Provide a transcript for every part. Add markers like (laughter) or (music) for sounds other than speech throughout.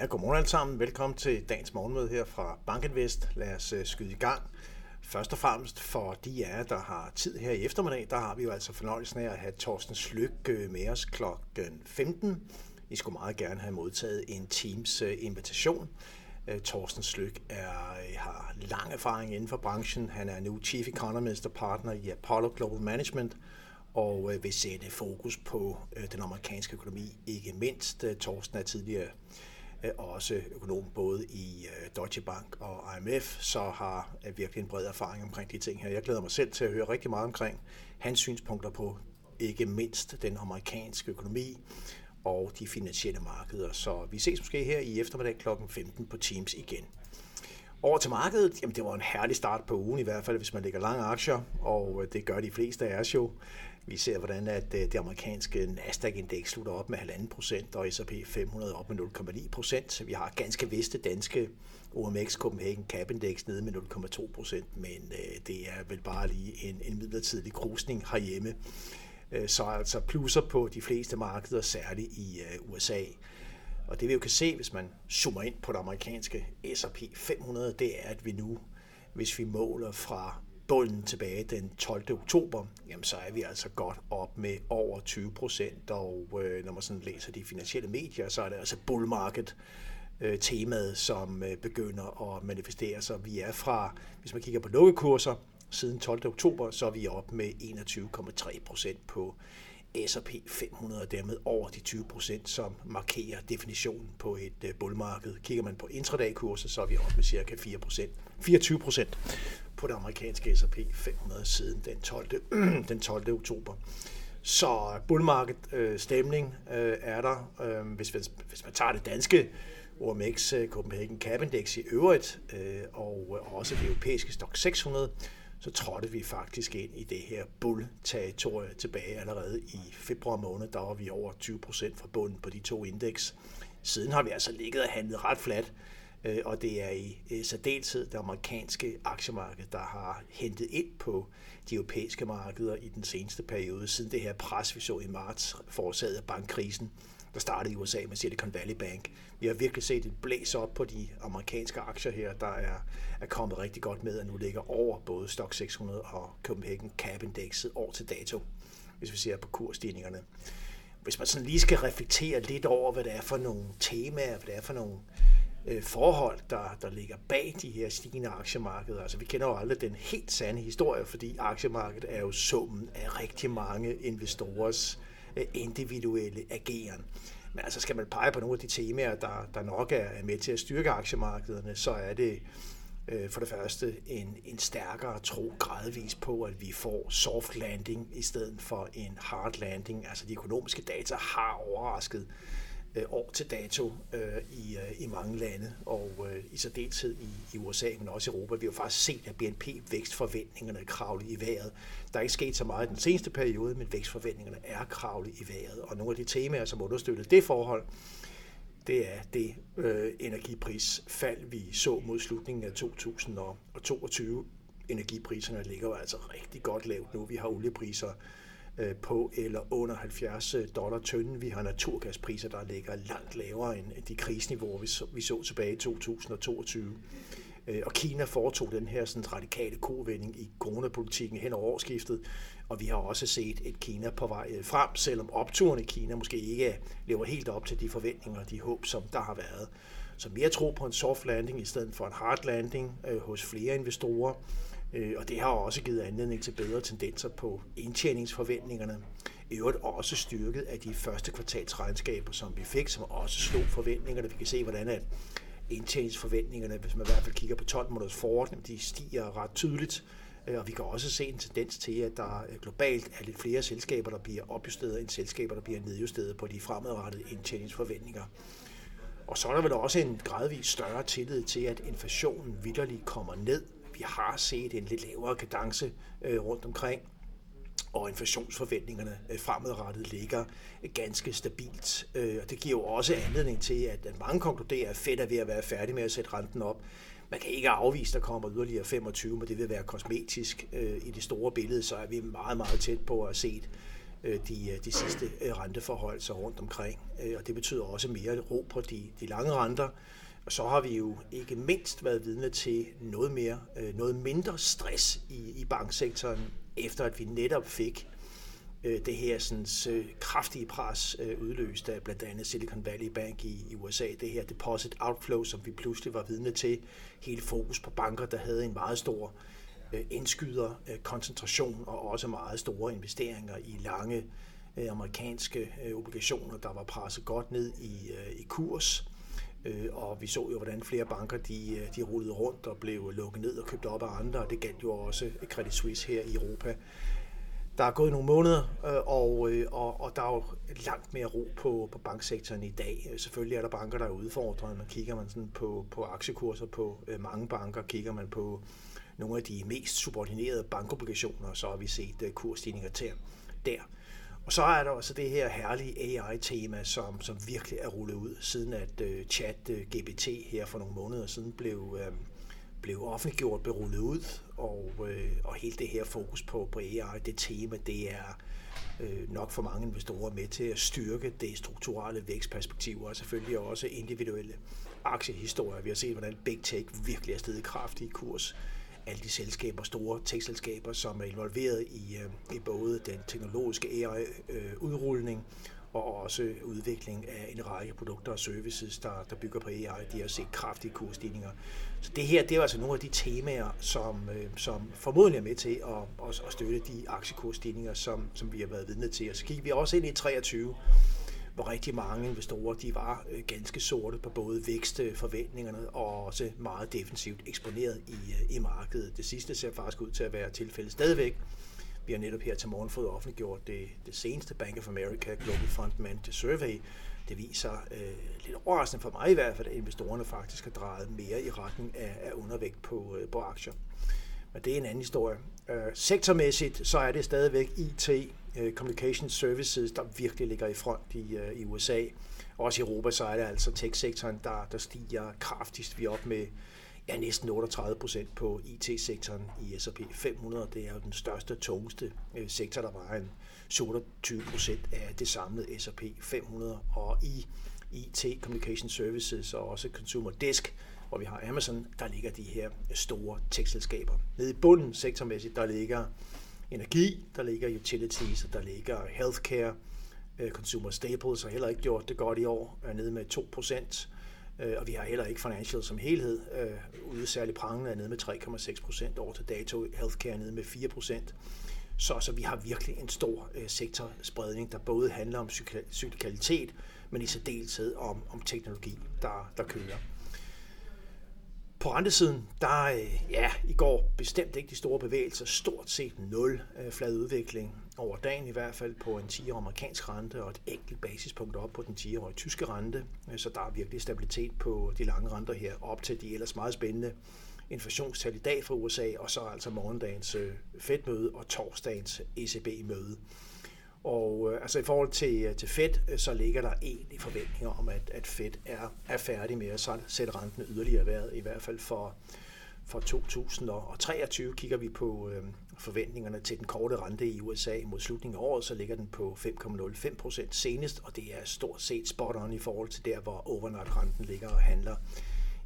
Ja, godmorgen alle sammen. Velkommen til dagens morgenmøde her fra Bankinvest. Lad os øh, skyde i gang. Først og fremmest for de af jer, der har tid her i eftermiddag, der har vi jo altså fornøjelsen af at have Torsten Slyk øh, med os kl. 15. I skulle meget gerne have modtaget en Teams øh, invitation. Torsten Slyk er, har lang erfaring inden for branchen. Han er nu Chief Economist og partner i Apollo Global Management og vil sætte fokus på den amerikanske økonomi, ikke mindst. Torsten er tidligere Øh, også økonom både i øh, Deutsche Bank og IMF, så har øh, virkelig en bred erfaring omkring de ting her. Jeg glæder mig selv til at høre rigtig meget omkring hans synspunkter på ikke mindst den amerikanske økonomi og de finansielle markeder. Så vi ses måske her i eftermiddag kl. 15 på Teams igen. Over til markedet, jamen det var en herlig start på ugen, i hvert fald hvis man lægger lange aktier, og øh, det gør de fleste af os jo. Vi ser, hvordan at øh, det amerikanske Nasdaq-indeks slutter op med 1,5 procent, og S&P 500 op med 0,9 procent. Vi har ganske viste danske OMX Copenhagen Cap Index nede med 0,2 procent, men øh, det er vel bare lige en, en midlertidig krusning herhjemme. Øh, så altså plusser på de fleste markeder, særligt i USA. Og det vi jo kan se, hvis man zoomer ind på det amerikanske S&P 500, det er, at vi nu, hvis vi måler fra bunden tilbage den 12. oktober, jamen så er vi altså godt op med over 20 procent, og øh, når man sådan læser de finansielle medier, så er det altså bull market øh, temaet, som øh, begynder at manifestere sig. Vi er fra, hvis man kigger på lukkekurser, siden 12. oktober, så er vi op med 21,3 procent på S&P 500, og dermed over de 20 procent, som markerer definitionen på et øh, bullmarked. Kigger man på intraday-kurser, så er vi op med cirka 4 procent, 24 procent på det amerikanske S&P 500 siden den 12. (clears throat) den 12. oktober. Så bullmarket øh, stemning øh, er der. Øh, hvis, hvis man tager det danske OMX øh, Copenhagen Cap Index i øvrigt, øh, og også det europæiske Stock 600, så trådte vi faktisk ind i det her bull-territorie tilbage allerede i februar måned. Der var vi over 20 procent fra bunden på de to indeks. Siden har vi altså ligget og handlet ret fladt, Øh, og det er i øh, særdeleshed det amerikanske aktiemarked, der har hentet ind på de europæiske markeder i den seneste periode, siden det her pres, vi så i marts, forårsaget af bankkrisen der startede i USA med Silicon Valley Bank. Vi har virkelig set et blæs op på de amerikanske aktier her, der er, er kommet rigtig godt med, og nu ligger over både Stock 600 og Copenhagen Cap Indexet år til dato, hvis vi ser på kursstigningerne. Hvis man sådan lige skal reflektere lidt over, hvad det er for nogle temaer, hvad det er for nogle øh, Øh, forhold, der, der ligger bag de her stigende aktiemarkeder. Altså, vi kender jo aldrig den helt sande historie, fordi aktiemarkedet er jo summen af rigtig mange investorers Øh, individuelle ageren. Men altså skal man pege på nogle af de temaer, der, der nok er med til at styrke aktiemarkederne, så er det øh, for det første en, en stærkere tro gradvis på, at vi får soft landing i stedet for en hard landing. Altså de økonomiske data har overrasket øh, år til dato øh, i, øh, i mange lande, og øh, i særdeleshed i, i USA, men også i Europa. Vi har faktisk set, at BNP-vækstforventningerne kravle i vejret. Der er ikke sket så meget i den seneste periode, men vækstforventningerne er kravlet i vejret. Og nogle af de temaer, som understøtter det forhold, det er det øh, energiprisfald, vi så mod slutningen af 2022. Energipriserne ligger jo altså rigtig godt lavt nu. Vi har oliepriser Øh, på eller under 70 øh, dollar tønden. Vi har naturgaspriser, der ligger langt lavere end de kriseniveauer, vi så, vi så tilbage i 2022. Øh, og Kina foretog den her sådan, radikale kovending i coronapolitikken hen over årsskiftet, og vi har også set et Kina på vej frem, selvom opturen i Kina måske ikke lever helt op til de forventninger og de håb, som der har været. Så mere tro på en soft landing i stedet for en hard landing øh, hos flere investorer. Øh, og det har også givet anledning til bedre tendenser på indtjeningsforventningerne. I øvrigt også styrket af de første kvartalsregnskaber, som vi fik, som også slog forventningerne. Vi kan se, hvordan at indtjeningsforventningerne, hvis man i hvert fald kigger på 12 måneders forordning, de stiger ret tydeligt. Øh, og vi kan også se en tendens til, at der globalt er lidt flere selskaber, der bliver opjusteret, end selskaber, der bliver nedjusteret på de fremadrettede indtjeningsforventninger. Og så er der vel også en gradvis større tillid til, at inflationen vidderligt kommer ned vi har set en lidt lavere kadence øh, rundt omkring, og inflationsforventningerne øh, fremadrettet ligger ganske stabilt. Øh, og det giver jo også anledning til, at mange konkluderer, at Fed er ved at være færdig med at sætte renten op. Man kan ikke afvise, at der kommer yderligere 25, men det vil være kosmetisk. I det store billede, så er vi meget, meget tæt på at se de, de sidste renteforhold så rundt omkring. Og det betyder også mere ro på de, de lange renter. Og så har vi jo ikke mindst været vidne til noget mere, øh, noget mindre stress i, i banksektoren, efter at vi netop fik øh, det her sådan, øh, kraftige pres udløst af blandt andet Silicon Valley Bank i, i USA, det her deposit outflow, som vi pludselig var vidne til, hele fokus på banker, der havde en meget stor indskyder koncentration og også meget store investeringer i lange amerikanske obligationer, der var presset godt ned i, i kurs. Øh, og vi så jo, hvordan flere banker de, øh, de rullede rundt og blev lukket ned og købt op af andre, og det galt jo også Credit Suisse her i Europa. Der er gået nogle måneder, øh, og, og, og der er jo langt mere ro på, på banksektoren i dag. Selvfølgelig er der banker, der er udfordret. Man kigger man sådan på, på aktiekurser på mange banker, kigger man på nogle af de mest subordinerede bankobligationer, så har vi set kursstigninger til der. Og så er der også det her herlige AI-tema, som, som virkelig er rullet ud, siden at øh, chat øh, GPT her for nogle måneder siden blev, øh, blev offentliggjort, blev rullet ud, og, øh, og hele det her fokus på, på AI, det tema, det er øh, nok for mange investorer med til at styrke det strukturelle vækstperspektiv, og selvfølgelig også individuelle aktiehistorier. Vi har set, hvordan Big Tech virkelig er stedet kraftigt i kurs alle de selskaber, store tekstselskaber, som er involveret i, øh, i både den teknologiske AI-udrulning øh, og også udvikling af en række produkter og services, der, der bygger på AI. De har set kraftige kursstigninger. Så det her, det er altså nogle af de temaer, som, øh, som formodentlig er med til at, at, støtte de aktiekursstigninger, som, som vi har været vidne til. Og så gik vi også ind i 23, hvor rigtig mange investorer de var øh, ganske sorte på både vækstforventningerne øh, og også meget defensivt eksponeret i, øh, i markedet. Det sidste ser faktisk ud til at være tilfældet stadigvæk. Vi har netop her til morgen fået offentliggjort det, det seneste Bank of America Global Fund Manager Survey. Det viser øh, lidt overraskende for mig i hvert fald, at investorerne faktisk har drejet mere i retning af, af undervægt på, øh, på aktier. Men det er en anden historie. Øh, sektormæssigt så er det stadigvæk IT, Øh, communication Services, der virkelig ligger i front i, øh, i USA. Også i Europa, så er det altså tech-sektoren, der, der stiger kraftigst. Vi er op med ja, næsten 38 procent på IT-sektoren i S&P 500. Det er jo den største, tungeste øh, sektor, der var en 27 procent af det samlede S&P 500. Og i IT, Communication Services og også Consumer Desk, hvor vi har Amazon, der ligger de her store tech-selskaber. Nede i bunden sektormæssigt, der ligger energi, der ligger utilities, der ligger healthcare, øh, consumer staples har heller ikke gjort det godt i år, er nede med 2%, øh, og vi har heller ikke financial som helhed, øh, ude særlig prangende er nede med 3,6% over til dato, healthcare er nede med 4%. Så, så vi har virkelig en stor øh, sektorspredning, der både handler om cyklikalitet, men i særdeleshed om, om teknologi, der, der kører. På rentesiden, der øh, ja, i går bestemt ikke de store bevægelser, stort set nul øh, flad udvikling over dagen i hvert fald på en 10-årig amerikansk rente og et enkelt basispunkt op på den 10-årige tyske rente. Øh, så der er virkelig stabilitet på de lange renter her op til de ellers meget spændende inflationstal i dag fra USA, og så altså morgendagens Fed-møde og torsdagens ECB-møde. Og øh, altså i forhold til, øh, til Fed, øh, så ligger der egentlig forventninger om, at, at Fed er, er færdig med at sætte renten yderligere været, i hvert fald for, for 2023 kigger vi på øh, forventningerne til den korte rente i USA mod slutningen af året, så ligger den på 5,05 procent senest, og det er stort set spot on i forhold til der, hvor overnight-renten ligger og handler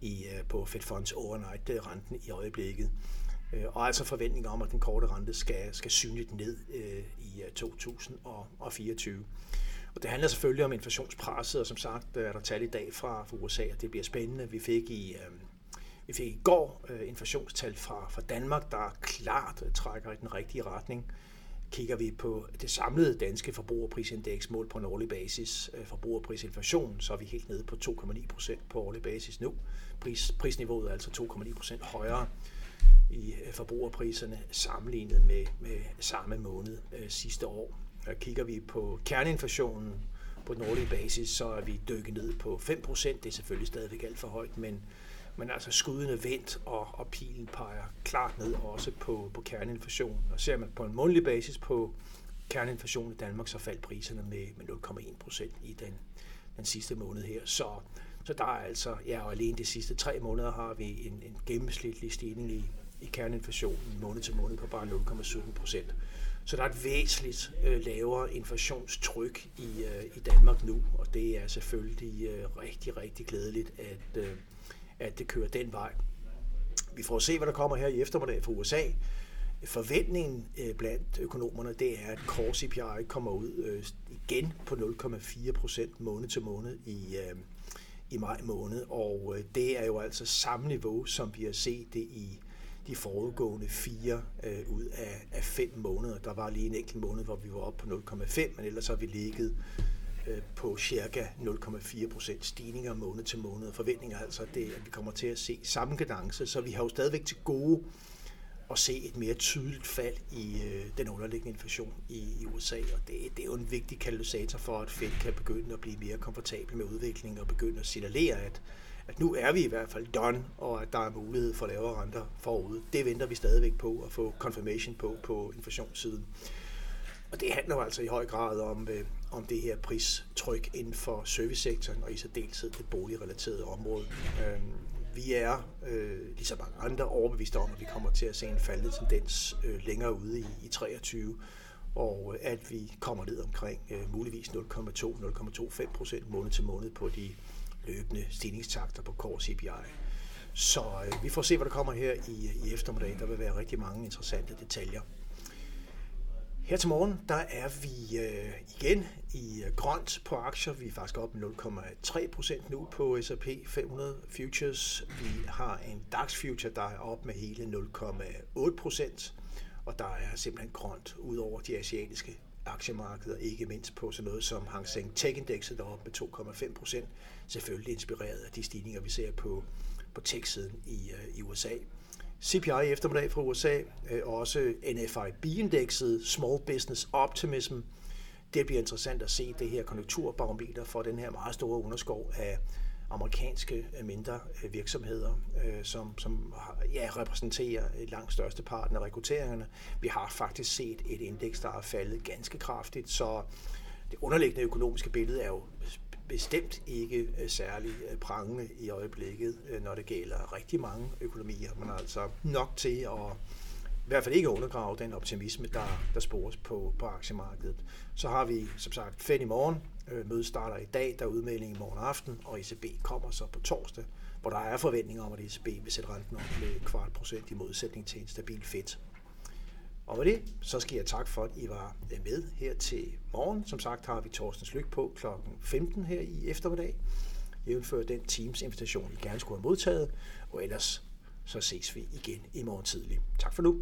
i, øh, på Fed Funds overnight-renten i øjeblikket. Øh, og altså forventninger om, at den korte rente skal, skal synligt ned øh, i øh, 2024. Og det handler selvfølgelig om inflationspresset, og som sagt øh, er der tal i dag fra, fra USA, og det bliver spændende. Vi fik i, øh, vi fik i går øh, inflationstal fra, fra Danmark, der klart trækker i den rigtige retning. Kigger vi på det samlede danske forbrugerprisindeks mål på en årlig basis, øh, forbrugerprisinflation, så er vi helt nede på 2,9 procent på årlig basis nu. Pris, prisniveauet er altså 2,9 procent højere i øh, forbrugerpriserne sammenlignet med, med samme måned øh, sidste år. Og kigger vi på kerneinflationen på den årlige basis, så er vi dykket ned på 5%. Det er selvfølgelig stadigvæk alt for højt, men, men altså skuddene vendt, og, og pilen peger klart ned også på, på kerneinflationen. Og ser man på en månedlig basis på kerneinflationen i Danmark, så faldt priserne med, med 0,1% i den, den sidste måned her. Så, så der er altså, ja, og alene de sidste tre måneder har vi en, en gennemsnitlig stigning i, i kerneinflationen måned til måned på bare 0,17 procent. Så der er et væsentligt øh, lavere inflationstryk i, øh, i Danmark nu, og det er selvfølgelig øh, rigtig, rigtig glædeligt, at, øh, at det kører den vej. Vi får se, hvad der kommer her i eftermiddag fra USA. Forventningen øh, blandt økonomerne, det er, at core CPI kommer ud øh, igen på 0,4 procent måned til måned i, øh, i maj måned, og øh, det er jo altså samme niveau, som vi har set det i de foregående fire øh, ud af, af fem måneder. Der var lige en enkelt måned, hvor vi var oppe på 0,5, men ellers har vi ligget øh, på cirka 0,4 procent stigninger måned til måned. Forventninger altså, det, at vi kommer til at se samme kadence, så vi har jo stadigvæk til gode at se et mere tydeligt fald i øh, den underliggende inflation i, i USA, og det, det er jo en vigtig katalysator for, at Fed kan begynde at blive mere komfortabel med udviklingen og begynde at signalere, at at nu er vi i hvert fald done, og at der er mulighed for lavere renter forude. Det venter vi stadigvæk på at få confirmation på på inflationssiden. Og det handler jo altså i høj grad om, øh, om det her pristryk inden for servicesektoren, og i særdeleshed det boligrelaterede område. Øh, vi er, øh, ligesom mange andre, overbeviste om, at vi kommer til at se en faldende tendens øh, længere ude i, i 23, og øh, at vi kommer ned omkring øh, muligvis 0,2-0,25 procent måned til måned på de løbende stigningstakter på core CPI. Så øh, vi får se, hvad der kommer her i, i eftermiddag. Der vil være rigtig mange interessante detaljer. Her til morgen, der er vi øh, igen i øh, grønt på aktier. Vi er faktisk op med 0,3 procent nu på S&P 500 Futures. Vi har en DAX Future, der er op med hele 0,8 procent. Og der er simpelthen grønt ud over de asiatiske aktiemarkedet, ikke mindst på sådan noget som Hang Seng Tech-indekset, der er med 2,5 procent, selvfølgelig inspireret af de stigninger, vi ser på, på tech-siden i, øh, i USA. CPI eftermiddag fra USA, øh, og også NFIB-indekset, Small Business Optimism, det bliver interessant at se det her konjunkturbarometer for den her meget store underskov af amerikanske øh, mindre øh, virksomheder, øh, som, som ja, repræsenterer langt største parten af rekrutteringerne. Vi har faktisk set et indeks, der er faldet ganske kraftigt, så det underliggende økonomiske billede er jo bestemt ikke særlig prangende i øjeblikket, når det gælder rigtig mange økonomier. Man er altså nok til at i hvert fald ikke undergrave den optimisme, der, der spores på, på aktiemarkedet. Så har vi som sagt Fed i morgen. Øh, mødet starter i dag, der er udmelding i morgen aften, og ECB kommer så på torsdag, hvor der er forventninger om, at ECB vil sætte renten op med kvart procent i modsætning til en stabil Fed. Og med det, så skal jeg tak for, at I var øh, med her til morgen. Som sagt har vi Torstens Lyk på kl. 15 her i eftermiddag. Jævnfører den Teams invitation, I gerne skulle have modtaget. Og ellers så ses vi igen i morgen tidlig. Tak for nu.